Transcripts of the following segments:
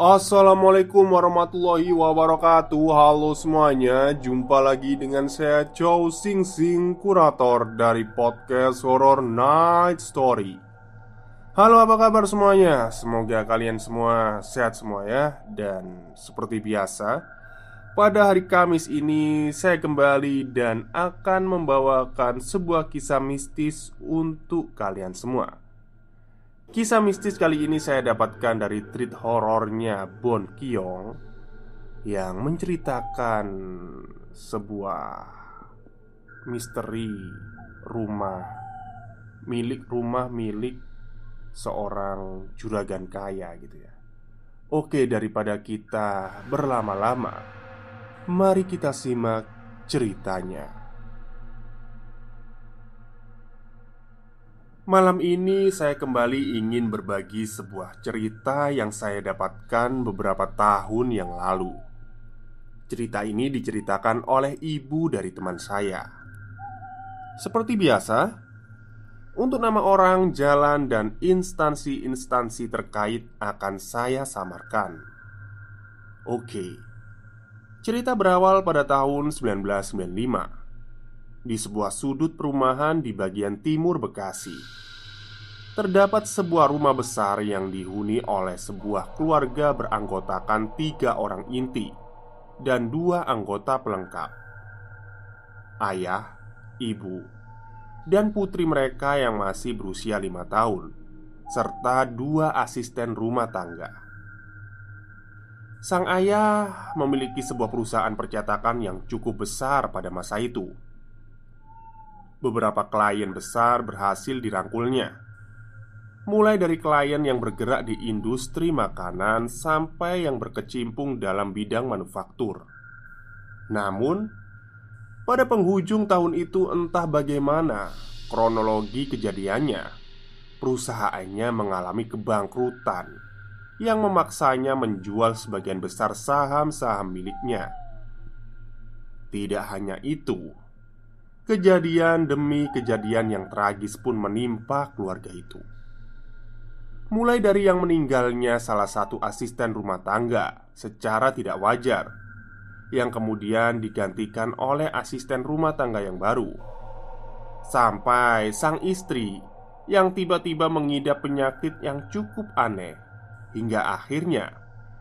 Assalamualaikum warahmatullahi wabarakatuh. Halo semuanya Jumpa lagi dengan saya Chow Sing Sing Kurator dari podcast Horror Night Story. Halo apa kabar semuanya? Semoga kalian semua sehat semua ya. Dan seperti biasa Pada hari Kamis ini saya kembali dan akan membawakan sebuah kisah mistis untuk kalian semua Kisah mistis kali ini saya dapatkan dari treat horornya Bon Kiong Yang menceritakan sebuah misteri rumah Milik rumah milik seorang juragan kaya gitu ya. Oke daripada kita berlama-lama Mari kita simak ceritanya Malam ini saya kembali ingin berbagi sebuah cerita yang saya dapatkan beberapa tahun yang lalu. Cerita ini diceritakan oleh ibu dari teman saya. Seperti biasa, untuk nama orang, jalan, dan instansi-instansi terkait akan saya samarkan. Oke, cerita berawal pada tahun 1995 di sebuah sudut perumahan di bagian timur Bekasi terdapat sebuah rumah besar yang dihuni oleh sebuah keluarga beranggotakan tiga orang inti dan dua anggota pelengkap: ayah, ibu, dan putri mereka yang masih berusia lima tahun, serta dua asisten rumah tangga. Sang ayah memiliki sebuah perusahaan percetakan yang cukup besar pada masa itu. Beberapa klien besar berhasil dirangkulnya mulai dari klien yang bergerak di industri makanan sampai yang berkecimpung dalam bidang manufaktur. Namun, pada penghujung tahun itu, entah bagaimana kronologi kejadiannya, perusahaannya mengalami kebangkrutan yang memaksanya menjual sebagian besar saham-saham miliknya. Tidak hanya itu, kejadian demi kejadian yang tragis pun menimpa keluarga itu. Mulai dari yang meninggalnya salah satu asisten rumah tangga secara tidak wajar Yang kemudian digantikan oleh asisten rumah tangga yang baru Sampai sang istri yang tiba-tiba mengidap penyakit yang cukup aneh Hingga akhirnya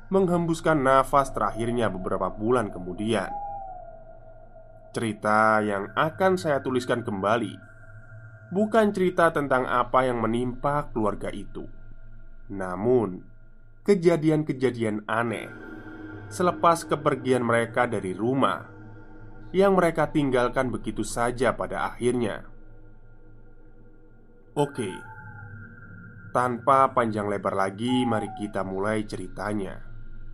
menghembuskan nafas terakhirnya beberapa bulan kemudian Cerita yang akan saya tuliskan kembali Bukan cerita tentang apa yang menimpa keluarga itu namun, kejadian-kejadian aneh selepas kepergian mereka dari rumah yang mereka tinggalkan begitu saja pada akhirnya. Oke, tanpa panjang lebar lagi, mari kita mulai ceritanya.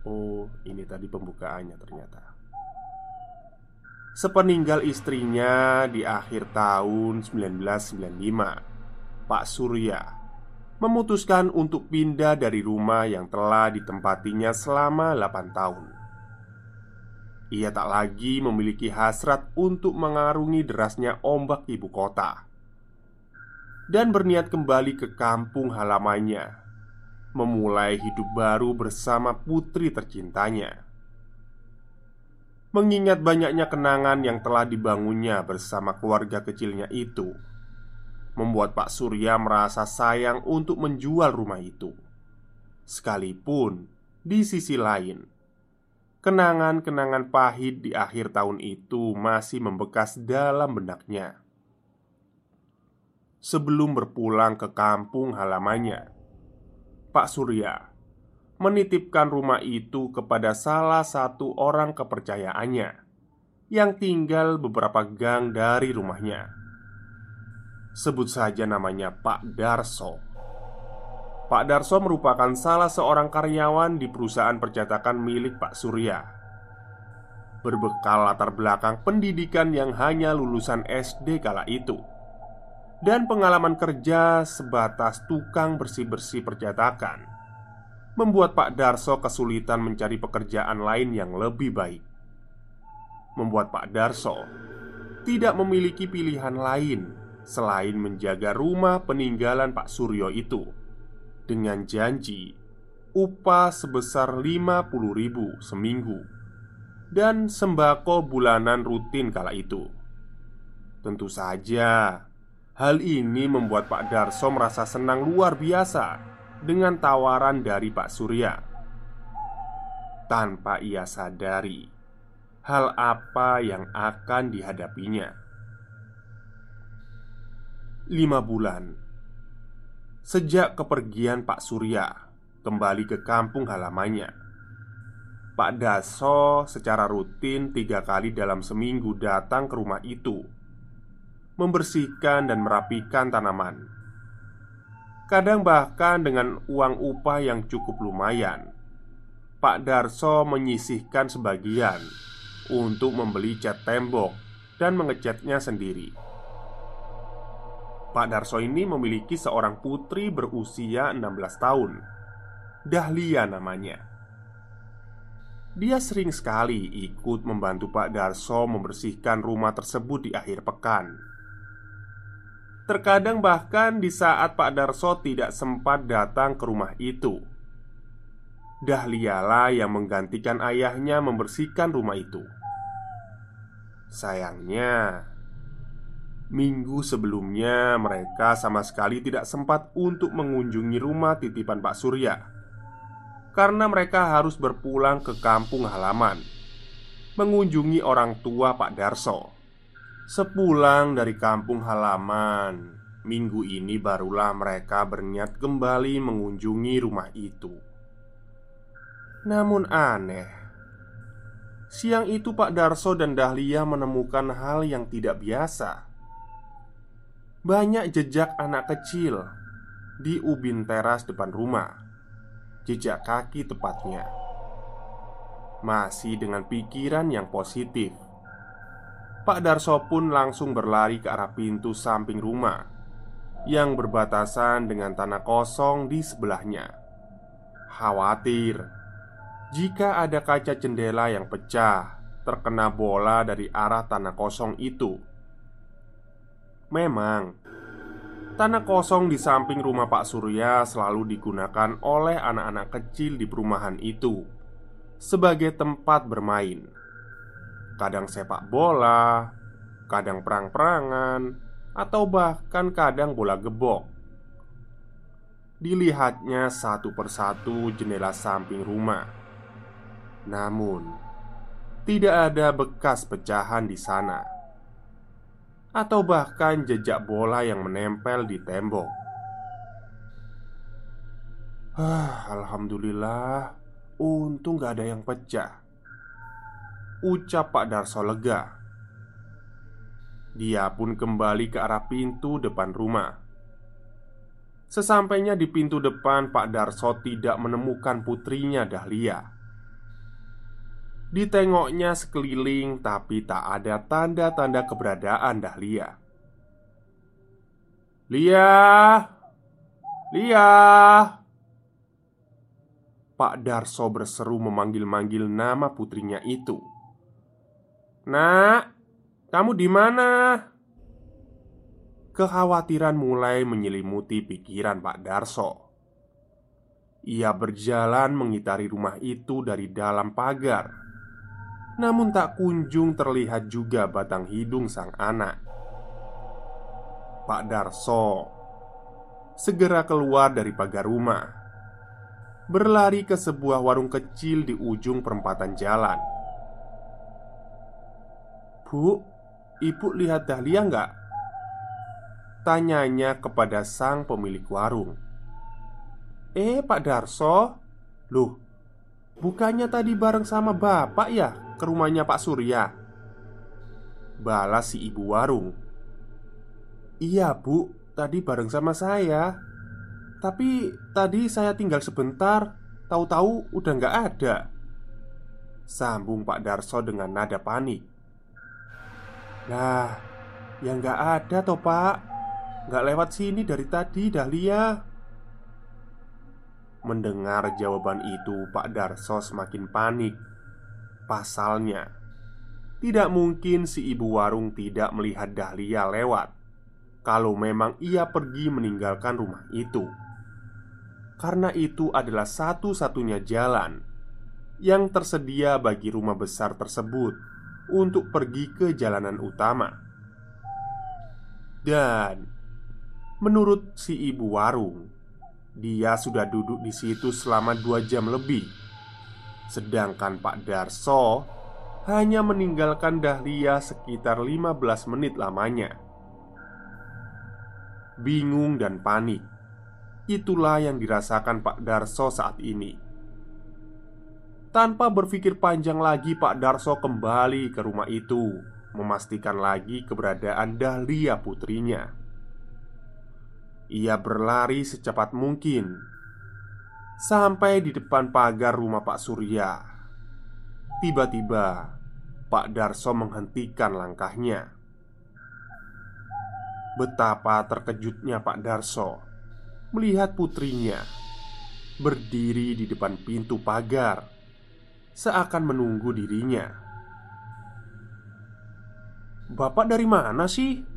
Oh, ini tadi pembukaannya ternyata. Sepeninggal istrinya di akhir tahun 1995, Pak Surya memutuskan untuk pindah dari rumah yang telah ditempatinya selama 8 tahun. Ia tak lagi memiliki hasrat untuk mengarungi derasnya ombak ibu kota dan berniat kembali ke kampung halamannya, memulai hidup baru bersama putri tercintanya. Mengingat banyaknya kenangan yang telah dibangunnya bersama keluarga kecilnya itu Membuat Pak Surya merasa sayang untuk menjual rumah itu. Sekalipun di sisi lain Kenangan-kenangan pahit di akhir tahun itu masih membekas dalam benaknya. Sebelum berpulang ke kampung halamannya Pak Surya menitipkan rumah itu kepada salah satu orang kepercayaannya yang tinggal beberapa gang dari rumahnya. Sebut saja namanya Pak Darso. Pak Darso merupakan salah seorang karyawan di perusahaan percetakan milik Pak Surya. Berbekal latar belakang pendidikan yang hanya lulusan SD kala itu dan pengalaman kerja sebatas tukang bersih-bersih percetakan membuat Pak Darso kesulitan mencari pekerjaan lain yang lebih baik. Membuat Pak Darso tidak memiliki pilihan lain selain menjaga rumah peninggalan Pak Suryo itu dengan janji upah sebesar 50 ribu seminggu dan sembako bulanan rutin kala itu. Tentu saja, hal ini membuat Pak Darso merasa senang luar biasa dengan tawaran dari Pak Surya. Tanpa ia sadari hal apa yang akan dihadapinya. Lima bulan sejak kepergian Pak Surya kembali ke kampung halamannya. Pak Daso secara rutin tiga kali dalam seminggu datang ke rumah itu Membersihkan dan merapikan tanaman Kadang bahkan dengan uang upah yang cukup lumayan Pak Darso menyisihkan sebagian Untuk membeli cat tembok Dan mengecatnya sendiri. Pak Darso ini memiliki seorang putri berusia 16 tahun Dahlia namanya. Dia sering sekali ikut membantu Pak Darso membersihkan rumah tersebut di akhir pekan Terkadang bahkan di saat Pak Darso tidak sempat datang ke rumah itu. Dahlialah yang menggantikan ayahnya membersihkan rumah itu. Sayangnya Minggu sebelumnya mereka sama sekali tidak sempat untuk mengunjungi rumah titipan Pak Surya. Karena mereka harus berpulang ke kampung halaman Mengunjungi orang tua Pak Darso Sepulang dari kampung halaman, minggu ini barulah mereka berniat kembali mengunjungi rumah itu. Namun aneh, siang itu Pak Darso dan Dahlia menemukan hal yang tidak biasa. Banyak jejak anak kecil di ubin teras depan rumah, jejak kaki tepatnya. Masih dengan pikiran yang positif Pak Darso pun langsung berlari ke arah pintu samping rumah yang berbatasan dengan tanah kosong di sebelahnya. Khawatir jika ada kaca jendela yang pecah terkena bola dari arah tanah kosong itu. Memang, tanah kosong di samping rumah Pak Surya selalu digunakan oleh anak-anak kecil di perumahan itu sebagai tempat bermain kadang sepak bola, kadang perang-perangan, atau bahkan kadang bola gebok. Dilihatnya satu persatu jendela samping rumah, namun tidak ada bekas pecahan di sana, atau bahkan jejak bola yang menempel di tembok. Ah, alhamdulillah, untung gak ada yang pecah. Ucap Pak Darso lega. Dia pun kembali ke arah pintu depan rumah. Sesampainya di pintu depan Pak Darso tidak menemukan putrinya Dahlia. Ditengoknya sekeliling tapi tak ada tanda-tanda keberadaan Dahlia. Lia Lia. Pak Darso berseru memanggil-manggil nama putrinya itu Nak, kamu di mana? Kekhawatiran mulai menyelimuti pikiran Pak Darso. Ia berjalan mengitari rumah itu dari dalam pagar, Namun tak kunjung terlihat juga batang hidung sang anak Pak Darso segera keluar dari pagar rumah Berlari ke sebuah warung kecil di ujung perempatan jalan Bu, ibu lihat Dahlia nggak? Tanyanya kepada sang pemilik warung. Eh Pak Darso? Loh Bukannya tadi bareng sama bapak ya ke rumahnya Pak Surya? Balas si ibu warung. Iya bu, tadi bareng sama saya. Tapi tadi saya tinggal sebentar Tahu-tahu udah nggak ada. Sambung Pak Darso dengan nada panik Lah, ya nggak ada toh pak Nggak lewat sini dari tadi Dahlia Mendengar jawaban itu, Pak Darso semakin panik. Pasalnya, tidak mungkin si ibu warung tidak melihat Dahlia lewat kalau memang ia pergi meninggalkan rumah itu. Karena itu adalah satu-satunya jalan yang tersedia bagi rumah besar tersebut untuk pergi ke jalanan utama. Dan menurut si ibu warung, dia sudah duduk di situ selama dua jam lebih. Sedangkan Pak Darso Hanya meninggalkan Dahlia sekitar 15 menit lamanya. Bingung dan panik. Itulah yang dirasakan Pak Darso saat ini Tanpa berpikir panjang lagi Pak Darso kembali ke rumah itu Memastikan lagi keberadaan Dahlia putrinya ia berlari secepat mungkin sampai di depan pagar rumah Pak Surya. Tiba-tiba, Pak Darso menghentikan langkahnya. Betapa terkejutnya Pak Darso melihat putrinya berdiri di depan pintu pagar, seakan menunggu dirinya. "Bapak dari mana sih?"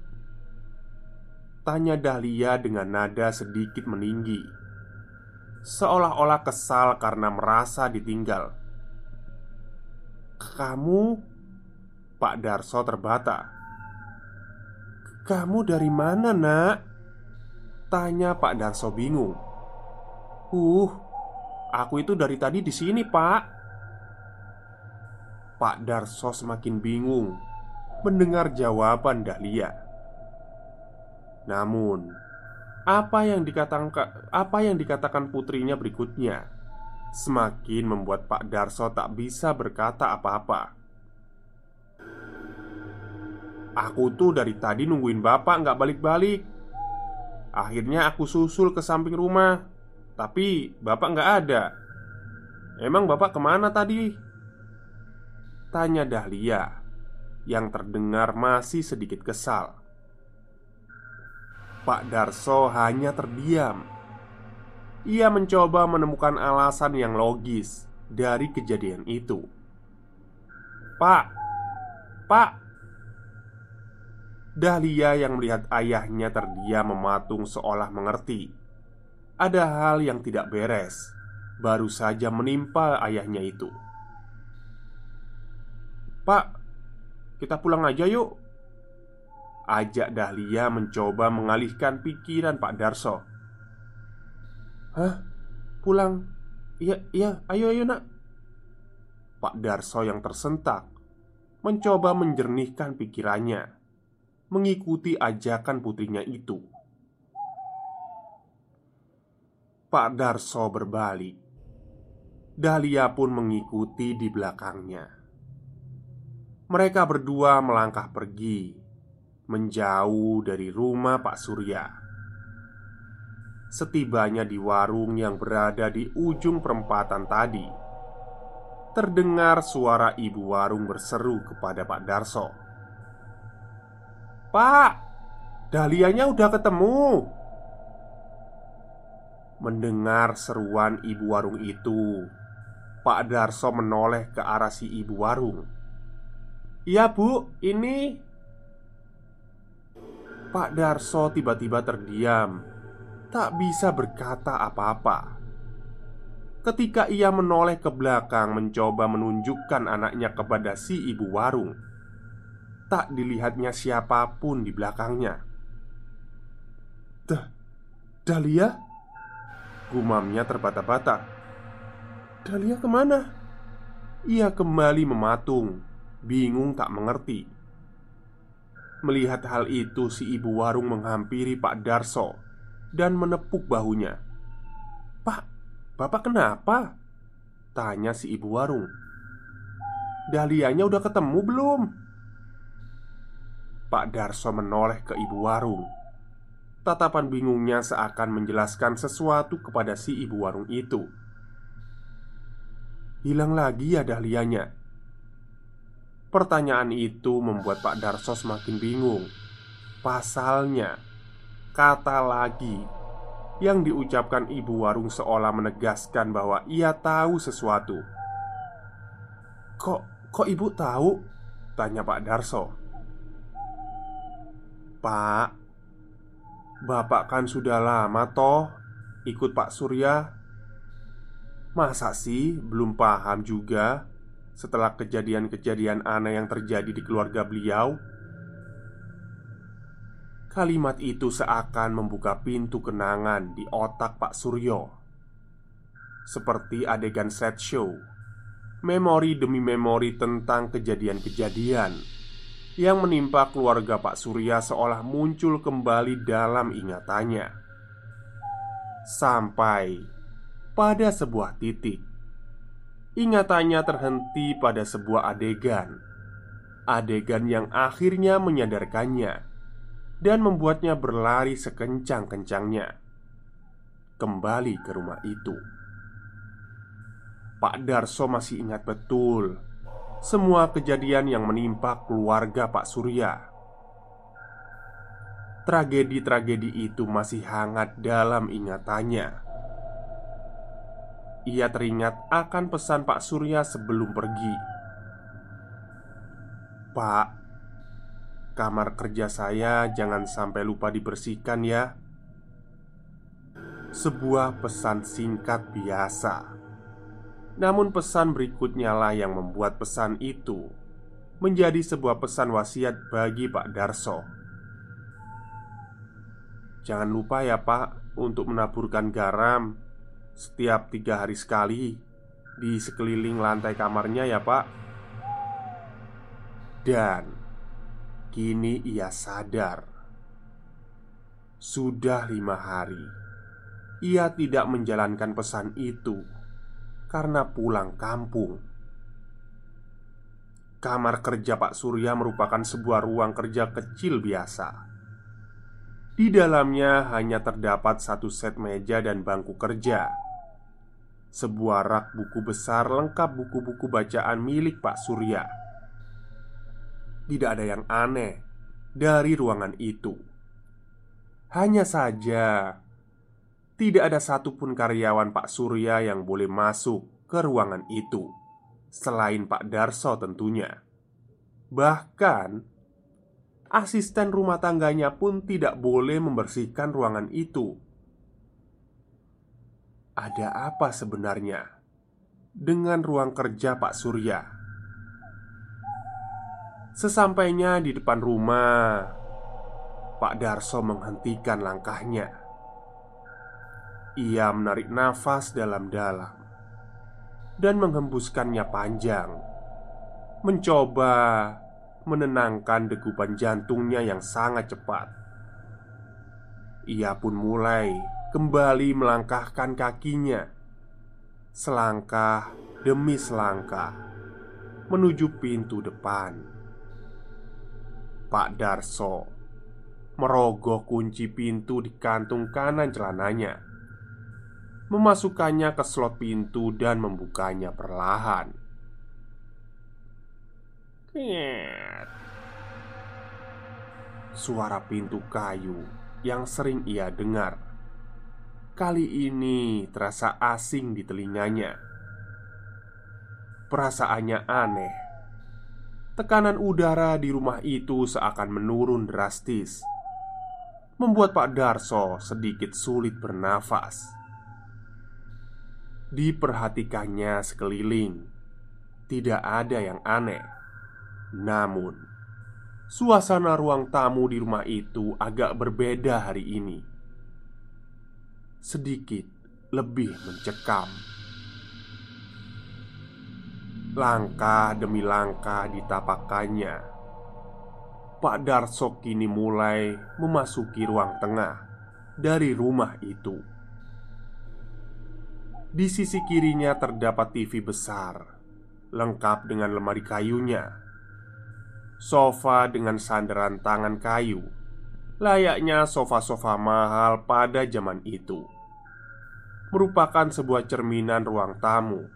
Tanya Dahlia dengan nada sedikit meninggi Seolah-olah kesal karena merasa ditinggal Kamu Pak Darso terbata Kamu dari mana nak? Tanya Pak Darso bingung Uh, aku itu dari tadi di sini pak Pak Darso semakin bingung Mendengar jawaban Dahlia namun, apa yang dikatakan apa yang dikatakan putrinya berikutnya semakin membuat Pak Darso tak bisa berkata apa-apa. Aku tuh dari tadi nungguin bapak nggak balik-balik. Akhirnya aku susul ke samping rumah, tapi bapak nggak ada. Emang bapak ke mana tadi? Tanya Dahlia yang terdengar masih sedikit kesal. Pak Darso hanya terdiam. Ia mencoba menemukan alasan yang logis dari kejadian itu. "Pak, Pak!" Dahlia yang melihat ayahnya terdiam mematung seolah mengerti ada hal yang tidak beres baru saja menimpa ayahnya itu. "Pak, kita pulang aja yuk." Ajak Dahlia mencoba mengalihkan pikiran Pak Darso Hah? Pulang? Iya, iya, ayo, ayo nak Pak Darso yang tersentak Mencoba menjernihkan pikirannya Mengikuti ajakan putrinya itu Pak Darso berbalik Dahlia pun mengikuti di belakangnya Mereka berdua melangkah pergi menjauh dari rumah Pak Surya. Setibanya di warung yang berada di ujung perempatan tadi, terdengar suara ibu warung berseru kepada Pak Darso. "Pak, dahlianya udah ketemu." Mendengar seruan ibu warung itu, Pak Darso menoleh ke arah si ibu warung. "Iya, Bu, ini Pak Darso tiba-tiba terdiam Tak bisa berkata apa-apa ketika ia menoleh ke belakang mencoba menunjukkan anaknya kepada si ibu warung. Tak dilihatnya siapa pun di belakangnya. Dah, Dahlia? Gumamnya terbata-bata. Dahlia ke mana? Ia kembali mematung, bingung tak mengerti. Melihat hal itu, si ibu warung menghampiri Pak Darso dan menepuk bahunya. "Pak, Bapak kenapa?" tanya si ibu warung. "Dahlianya udah ketemu belum?" Pak Darso menoleh ke ibu warung. Tatapan bingungnya seakan menjelaskan sesuatu kepada si ibu warung itu. Hilang lagi ya dahlianya Pertanyaan itu membuat Pak Darso semakin bingung. Pasalnya, kata lagi yang diucapkan ibu warung seolah menegaskan bahwa ia tahu sesuatu. "Kok kok ibu tahu?" tanya Pak Darso. "Pak, Bapak kan sudah lama toh ikut Pak Surya. Masa sih belum paham juga?" Setelah kejadian-kejadian aneh yang terjadi di keluarga beliau. Kalimat itu seakan membuka pintu kenangan di otak Pak Suryo, seperti adegan set show, memori demi memori tentang kejadian-kejadian yang menimpa keluarga Pak Surya seolah muncul kembali dalam ingatannya, sampai pada sebuah titik Ingatannya terhenti pada sebuah adegan. Adegan yang akhirnya menyadarkannya Dan membuatnya berlari sekencang-kencangnya. Kembali ke rumah itu. Pak Darso masih ingat betul Semua kejadian yang menimpa keluarga Pak Surya. Tragedi-tragedi itu masih hangat dalam ingatannya ia teringat akan pesan Pak Surya sebelum pergi. "Pak, kamar kerja saya jangan sampai lupa dibersihkan ya." Sebuah pesan singkat biasa. Namun pesan berikutnya lah yang membuat pesan itu menjadi sebuah pesan wasiat bagi Pak Darso. Jangan lupa ya, Pak, untuk menaburkan garam setiap tiga hari sekali di sekeliling lantai kamarnya ya pak. Dan kini ia sadar. Sudah lima hari Ia tidak menjalankan pesan itu Karena pulang kampung. Kamar kerja Pak Surya merupakan sebuah ruang kerja kecil biasa. Di dalamnya hanya terdapat satu set meja dan bangku kerja sebuah rak buku besar lengkap buku-buku bacaan milik Pak Surya. Tidak ada yang aneh dari ruangan itu. Hanya saja, tidak ada satupun karyawan Pak Surya yang boleh masuk ke ruangan itu selain Pak Darso tentunya. Bahkan, asisten rumah tangganya pun tidak boleh membersihkan ruangan itu ada apa sebenarnya dengan ruang kerja Pak Surya? Sesampainya di depan rumah, Pak Darso menghentikan langkahnya. Ia menarik nafas dalam-dalam dan menghembuskannya panjang, mencoba menenangkan degupan jantungnya yang sangat cepat. Ia pun mulai kembali melangkahkan kakinya selangkah demi selangkah menuju pintu depan. Pak Darso merogoh kunci pintu di kantung kanan celananya, memasukkannya ke slot pintu dan membukanya perlahan. Suara pintu kayu yang sering ia dengar kali ini terasa asing di telinganya. Perasaannya aneh. Tekanan udara di rumah itu seakan menurun drastis, membuat Pak Darso sedikit sulit bernafas. Diperhatikannya sekeliling, tidak ada yang aneh. Namun, suasana ruang tamu di rumah itu agak berbeda hari ini. Sedikit lebih mencekam. Langkah demi langkah ditapakannya. Pak Darso kini mulai memasuki ruang tengah dari rumah itu. Di sisi kirinya terdapat TV besar, lengkap dengan lemari kayunya, sofa dengan sandaran tangan kayu, layaknya sofa-sofa mahal pada zaman itu, merupakan sebuah cerminan ruang tamu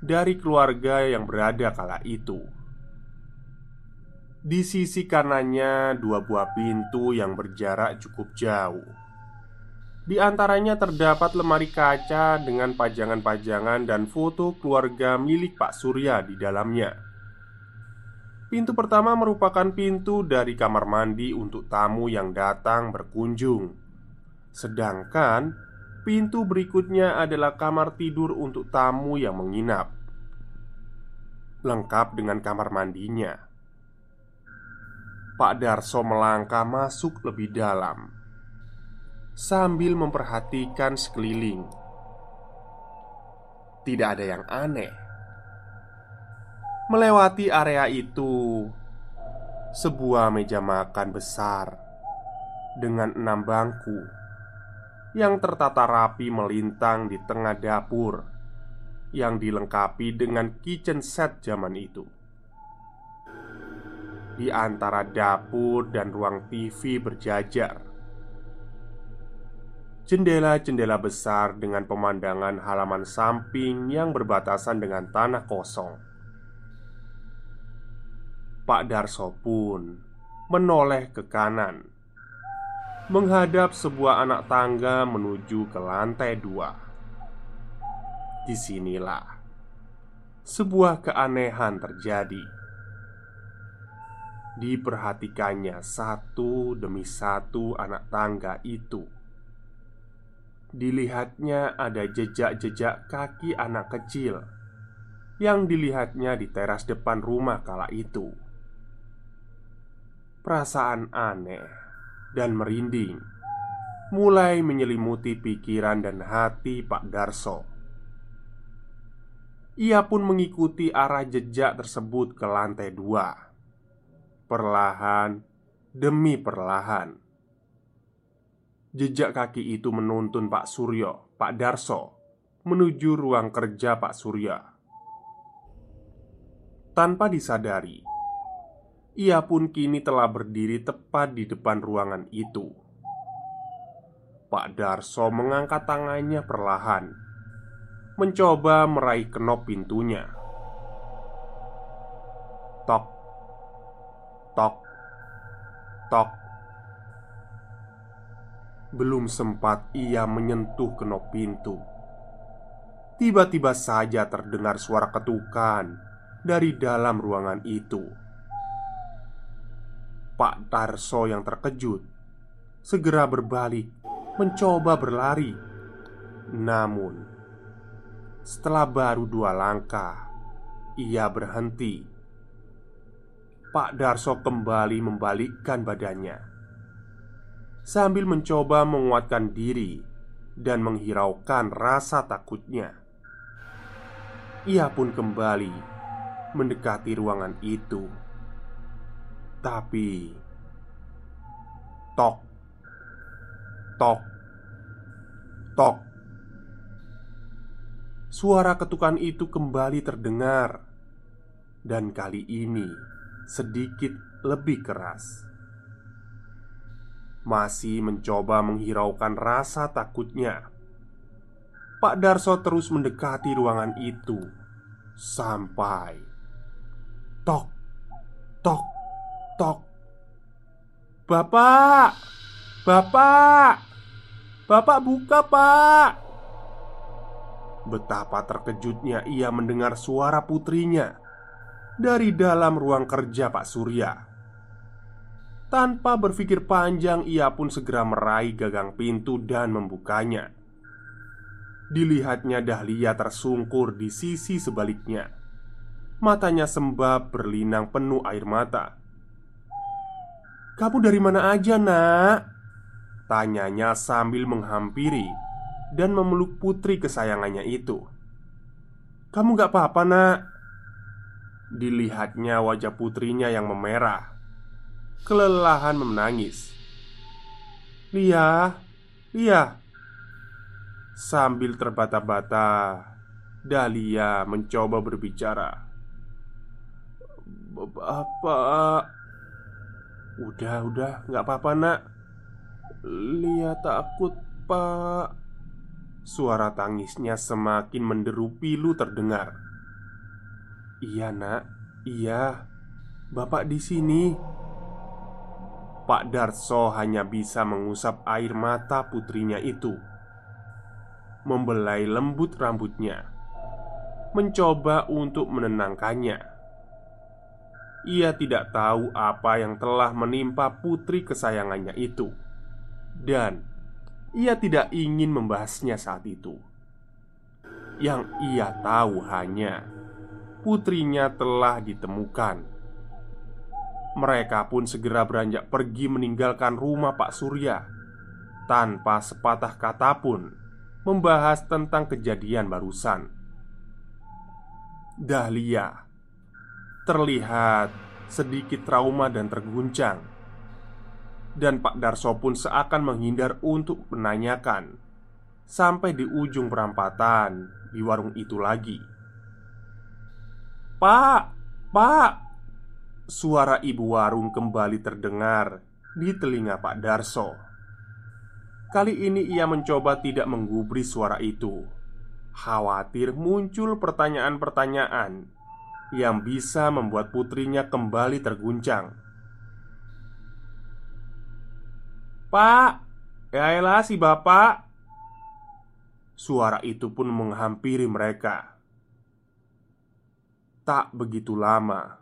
dari keluarga yang berada kala itu. Di sisi kanannya, dua buah pintu yang berjarak cukup jauh di antaranya terdapat lemari kaca dengan pajangan-pajangan dan foto keluarga milik Pak Surya di dalamnya. Pintu pertama merupakan pintu dari kamar mandi untuk tamu yang datang berkunjung, sedangkan pintu berikutnya adalah kamar tidur untuk tamu yang menginap, lengkap dengan kamar mandinya. Pak Darso melangkah masuk lebih dalam sambil memperhatikan sekeliling. Tidak ada yang aneh. Melewati area itu, sebuah meja makan besar dengan enam bangku yang tertata rapi melintang di tengah dapur yang dilengkapi dengan kitchen set zaman itu. Di antara dapur dan ruang TV berjajar Jendela-jendela besar dengan pemandangan halaman samping yang berbatasan dengan tanah kosong. Pak Darso pun menoleh ke kanan, menghadap sebuah anak tangga menuju ke lantai dua. Di sinilah sebuah keanehan terjadi. Diperhatikannya satu demi satu anak tangga itu Dilihatnya ada jejak-jejak kaki anak kecil Yang dilihatnya di teras depan rumah kala itu Perasaan aneh dan merinding Mulai menyelimuti pikiran dan hati Pak Darso Ia pun mengikuti arah jejak tersebut ke lantai dua Perlahan demi perlahan Jejak kaki itu menuntun Pak Suryo, Pak Darso, menuju ruang kerja Pak Surya. Tanpa disadari, ia pun kini telah berdiri tepat di depan ruangan itu. Pak Darso mengangkat tangannya perlahan, mencoba meraih kenop pintunya. Tok, tok, tok. Belum sempat ia menyentuh kenop pintu Tiba-tiba saja terdengar suara ketukan Dari dalam ruangan itu Pak Tarso yang terkejut. Segera berbalik Mencoba berlari. Namun Setelah baru dua langkah Ia berhenti. Pak Darso kembali membalikkan badannya. Sambil mencoba menguatkan diri dan menghiraukan rasa takutnya. Ia pun kembali mendekati ruangan itu, tapi tok, tok, tok. Suara ketukan itu kembali terdengar, dan kali ini sedikit lebih keras masih mencoba menghiraukan rasa takutnya. Pak Darso terus mendekati ruangan itu sampai tok, tok, tok. Bapak, bapak, bapak buka, pak. Betapa terkejutnya ia mendengar suara putrinya dari dalam ruang kerja Pak Surya. Tanpa berpikir panjang, ia pun segera meraih gagang pintu dan membukanya. Dilihatnya Dahlia tersungkur di sisi sebaliknya Matanya sembab berlinang penuh air mata Kamu dari mana aja nak? Tanyanya sambil menghampiri Dan memeluk putri kesayangannya itu. Kamu gak apa-apa nak? Dilihatnya wajah putrinya yang memerah. Kelelahan menangis. Lia, Lia Sambil terbata-bata Dahlia mencoba berbicara. Bapak Udah, udah, nggak apa-apa nak. Lia takut pak. Suara tangisnya semakin menderu pilu terdengar. Iya nak, iya. Bapak di sini. Pak Darso hanya bisa mengusap air mata putrinya itu. Membelai lembut rambutnya, mencoba untuk menenangkannya. Ia tidak tahu apa yang telah menimpa putri kesayangannya itu, dan ia tidak ingin membahasnya saat itu. Yang ia tahu hanya putrinya telah ditemukan. Mereka pun segera beranjak pergi meninggalkan rumah Pak Surya tanpa sepatah kata pun membahas tentang kejadian barusan. Dahlia terlihat sedikit trauma dan terguncang, dan Pak Darso pun seakan menghindar untuk menanyakan sampai di ujung perampatan di warung itu lagi. "Pak, Pak!" Suara ibu warung kembali terdengar di telinga Pak Darso. Kali ini ia mencoba tidak menggubris suara itu Khawatir muncul pertanyaan-pertanyaan Yang bisa membuat putrinya kembali terguncang. Pak, ya elah si bapak. Suara itu pun menghampiri mereka. Tak begitu lama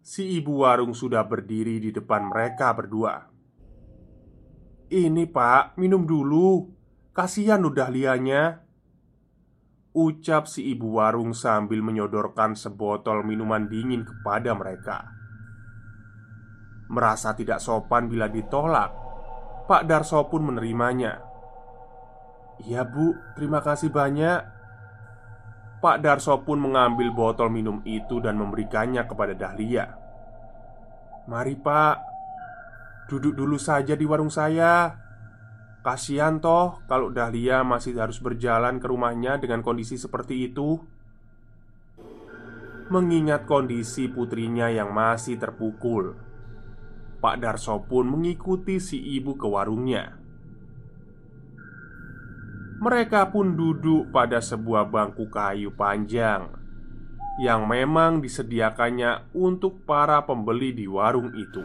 Si ibu warung sudah berdiri di depan mereka berdua. Ini pak, minum dulu. Kasihan udah lianya Ucap si ibu warung sambil menyodorkan sebotol minuman dingin kepada mereka. Merasa tidak sopan bila ditolak Pak Darso pun menerimanya. Iya bu, terima kasih banyak. Pak Darso pun mengambil botol minum itu dan memberikannya kepada Dahlia. Mari pak Duduk dulu saja di warung saya Kasihan toh kalau Dahlia masih harus berjalan ke rumahnya dengan kondisi seperti itu. Mengingat kondisi putrinya yang masih terpukul Pak Darso pun mengikuti si ibu ke warungnya. Mereka pun duduk pada sebuah bangku kayu panjang Yang memang disediakannya untuk para pembeli di warung itu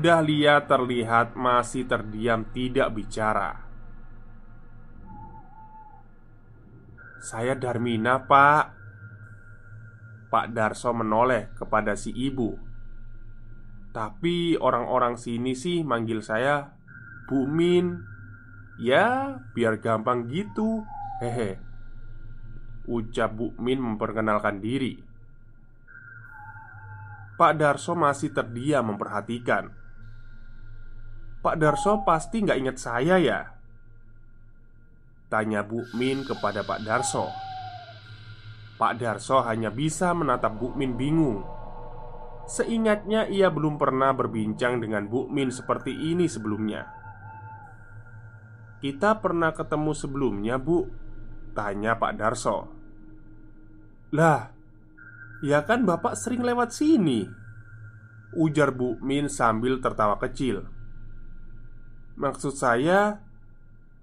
Dahlia terlihat masih terdiam tidak bicara. Saya Darmina pak. Pak Darso menoleh kepada si ibu. Tapi orang-orang sini sih manggil saya Bu Min. Ya biar gampang gitu. Hehe Ucap Bu Min memperkenalkan diri. Pak Darso masih terdiam memperhatikan Pak Darso pasti nggak ingat saya ya? Tanya Bu Min kepada Pak Darso. Pak Darso hanya bisa menatap Bu Min bingung. Seingatnya ia belum pernah berbincang dengan Bu Min seperti ini sebelumnya. Kita pernah ketemu sebelumnya Bu Tanya Pak Darso. Lah Ya kan bapak sering lewat sini Ujar Bu Min sambil tertawa kecil Maksud saya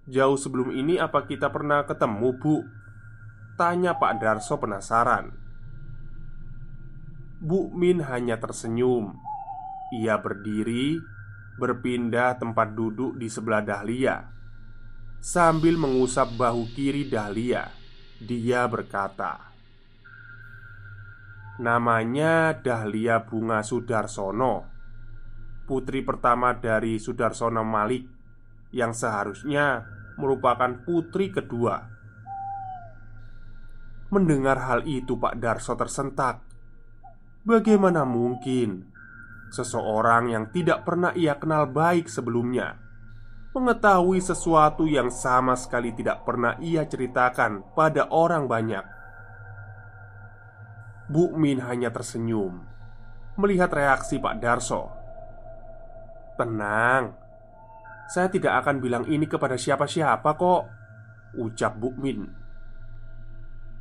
Jauh sebelum ini apa kita pernah ketemu bu? Tanya Pak Darso penasaran. Bu Min hanya tersenyum. Ia berdiri Berpindah tempat duduk di sebelah Dahlia. Sambil mengusap bahu kiri Dahlia Dia berkata Namanya Dahlia Bunga Sudarsono putri pertama dari Sudarsono Malik yang seharusnya merupakan putri kedua. Mendengar hal itu, Pak Darso tersentak. Bagaimana mungkin seseorang yang tidak pernah ia kenal baik sebelumnya mengetahui sesuatu yang sama sekali tidak pernah ia ceritakan pada orang banyak? Bu Min hanya tersenyum melihat reaksi Pak Darso. "Tenang, saya tidak akan bilang ini kepada siapa-siapa kok," ucap Bu Min.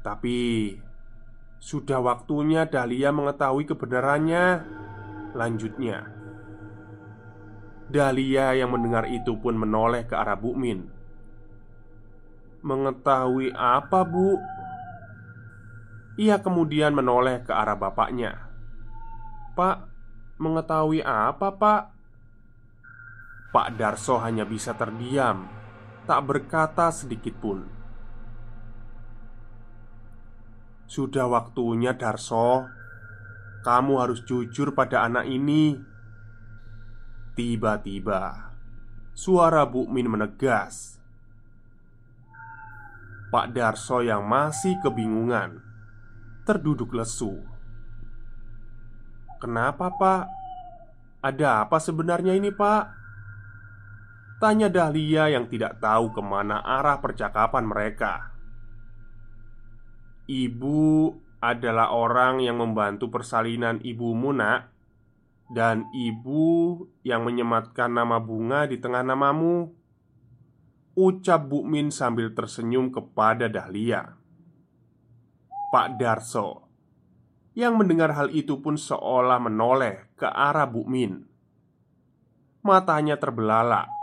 "Tapi sudah waktunya Dahlia mengetahui kebenarannya." Lanjutnya, Dahlia yang mendengar itu pun menoleh ke arah Bu Min. "Mengetahui apa, Bu?" Ia kemudian menoleh ke arah bapaknya. "Pak, mengetahui apa, Pak?" Pak Darso hanya bisa terdiam, tak berkata sedikit pun. Sudah waktunya, Darso. Kamu harus jujur pada anak ini. Tiba-tiba, suara Bu Min menegas. Pak Darso yang masih kebingungan terduduk lesu. "Kenapa, Pak? Ada apa sebenarnya ini, Pak?" Tanya Dahlia yang tidak tahu ke mana arah percakapan mereka. Ibu adalah orang yang membantu persalinan ibumu, Nak, dan ibu yang menyematkan nama bunga di tengah namamu. Ucap Bu Min sambil tersenyum kepada Dahlia. Pak Darso Yang mendengar hal itu pun seolah menoleh ke arah Bu Min Matanya terbelalak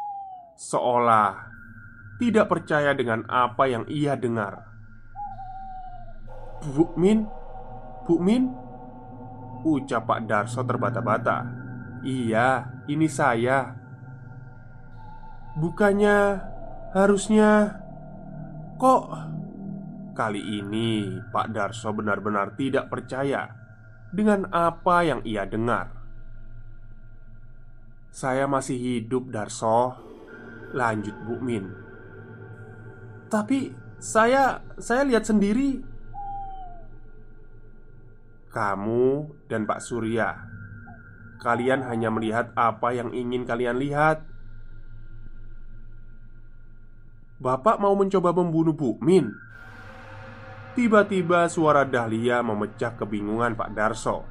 Seolah tidak percaya dengan apa yang ia dengar Bu Min? Bu Min? Ucap Pak Darso terbata-bata Iya, ini saya Bukannya harusnya Kok Kali ini Pak Darso benar-benar tidak percaya dengan apa yang ia dengar. "Saya masih hidup, Darso," lanjut Bu Min. "Tapi saya saya lihat sendiri kamu dan Pak Surya Kalian hanya melihat apa yang ingin kalian lihat Bapak mau mencoba membunuh Bu Min Tiba-tiba suara Dahlia memecah kebingungan Pak Darso.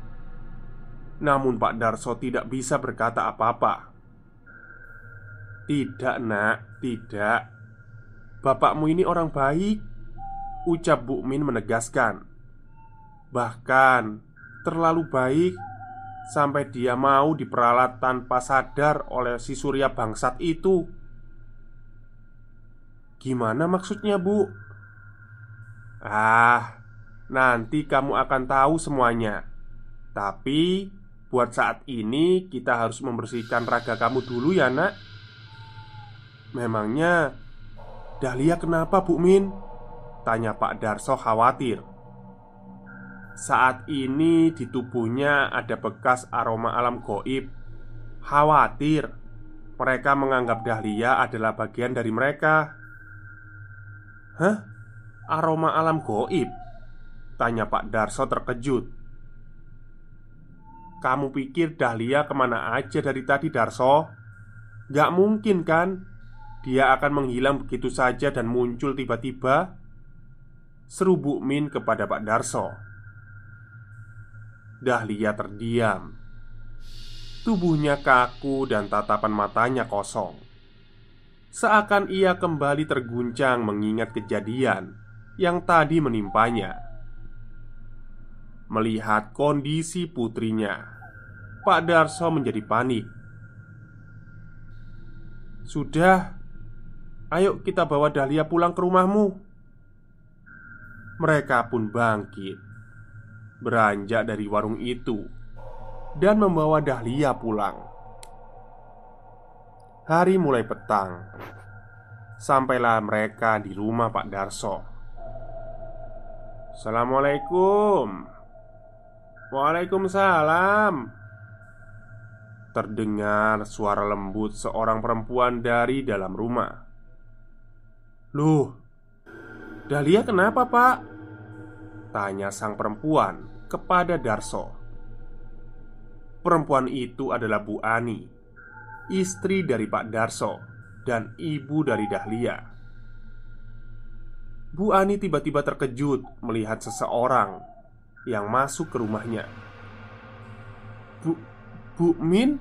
Namun Pak Darso tidak bisa berkata apa-apa. "Tidak, Nak, tidak. Bapakmu ini orang baik," ucap Bu Min menegaskan. "Bahkan terlalu baik sampai dia mau diperalat tanpa sadar oleh si Surya bangsat itu." Gimana maksudnya, Bu? Ah, nanti kamu akan tahu semuanya. Tapi buat saat ini kita harus membersihkan raga kamu dulu ya, Nak. Memangnya Dahlia kenapa, Bu Min? Tanya Pak Darso khawatir. Saat ini di tubuhnya ada bekas aroma alam goib. Khawatir mereka menganggap Dahlia adalah bagian dari mereka. Hah? aroma alam goib? Tanya Pak Darso terkejut Kamu pikir Dahlia ke mana aja dari tadi Darso? Gak mungkin kan Dia akan menghilang begitu saja dan muncul tiba-tiba Seru Bu Min kepada Pak Darso Dahlia terdiam Tubuhnya kaku dan tatapan matanya kosong Seakan ia kembali terguncang mengingat kejadian yang tadi menimpanya. Melihat kondisi putrinya, Pak Darso menjadi panik. "Sudah, ayo kita bawa Dahlia pulang ke rumahmu." Mereka pun bangkit, beranjak dari warung itu, dan membawa Dahlia pulang. Hari mulai petang, sampailah mereka di rumah Pak Darso. Assalamualaikum Waalaikumsalam Terdengar suara lembut seorang perempuan dari dalam rumah Loh, Dahlia kenapa pak? Tanya sang perempuan kepada Darso Perempuan itu adalah Bu Ani Istri dari Pak Darso Dan ibu dari Dahlia Bu Ani tiba-tiba terkejut melihat seseorang Yang masuk ke rumahnya Bu, Bu Min?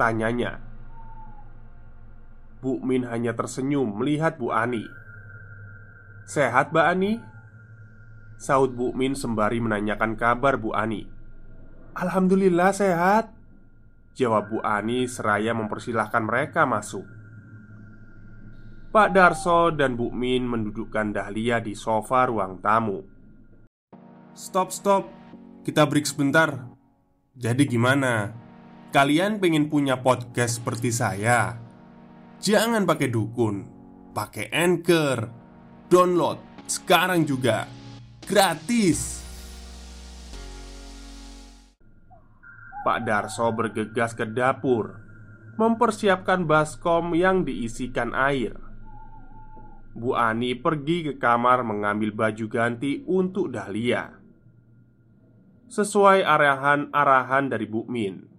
Tanyanya Bu Min hanya tersenyum melihat Bu Ani Sehat Mbak Ani? Saud Bu Min sembari menanyakan kabar Bu Ani Alhamdulillah sehat Jawab Bu Ani seraya mempersilahkan mereka masuk Pak Darso dan Bu Min mendudukkan Dahlia di sofa ruang tamu Stop stop Kita break sebentar Jadi gimana? Kalian pengen punya podcast seperti saya? Jangan pakai dukun Pakai anchor. Download sekarang juga Gratis. Pak Darso bergegas ke dapur Mempersiapkan baskom yang diisikan air. Bu Ani pergi ke kamar mengambil baju ganti untuk Dahlia. Sesuai arahan-arahan dari Bu Min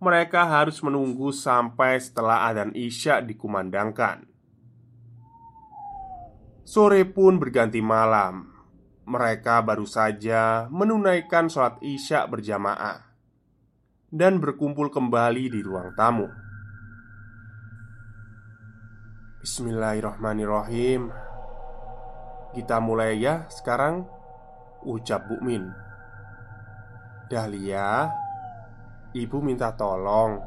Mereka harus menunggu sampai setelah adzan isya dikumandangkan Sore pun berganti malam Mereka baru saja menunaikan sholat isya berjamaah dan berkumpul kembali di ruang tamu. Bismillahirrahmanirrahim. Kita mulai ya sekarang, ucap Bu Min. Dahlia, ibu minta tolong.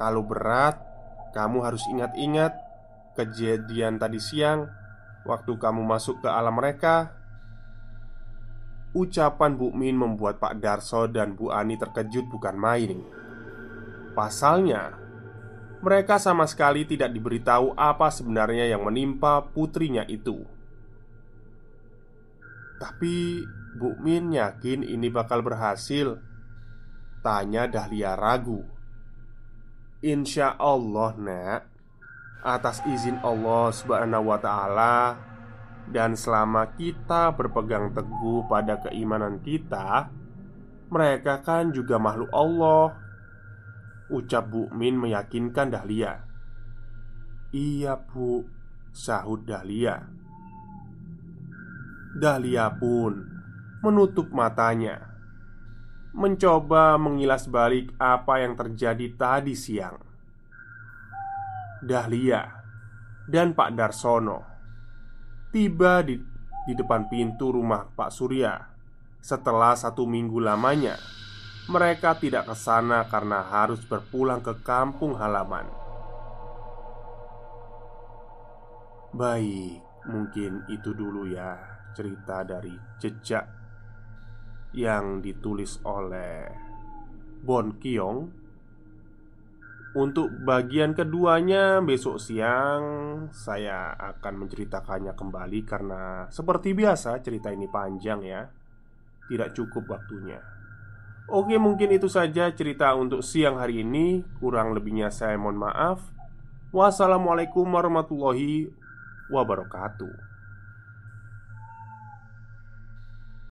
Kalau berat, kamu harus ingat-ingat kejadian tadi siang waktu kamu masuk ke alam mereka Ucapan Bu Min membuat Pak Darso dan Bu Ani terkejut bukan main. Pasalnya, mereka sama sekali tidak diberitahu apa sebenarnya yang menimpa putrinya itu. Tapi Bu Min yakin ini bakal berhasil. Tanya Dahlia ragu. Insya Allah, Nak. Atas izin Allah Subhanahu wa Ta'ala, dan selama kita berpegang teguh pada keimanan kita Mereka kan juga makhluk Allah Ucap Bu Min meyakinkan Dahlia Iya Bu Sahut Dahlia Dahlia pun menutup matanya Mencoba mengilas balik apa yang terjadi tadi siang Dahlia dan Pak Darsono tiba di, di depan pintu rumah Pak Surya setelah satu minggu lamanya. Mereka tidak ke sana karena harus berpulang ke kampung halaman. Baik, mungkin itu dulu ya cerita dari jejak yang ditulis oleh Bon Kiong untuk bagian keduanya besok siang saya akan menceritakannya kembali karena seperti biasa cerita ini panjang ya. Tidak cukup waktunya. Oke, mungkin itu saja cerita untuk siang hari ini. Kurang lebihnya saya mohon maaf. Wassalamualaikum warahmatullahi wabarakatuh.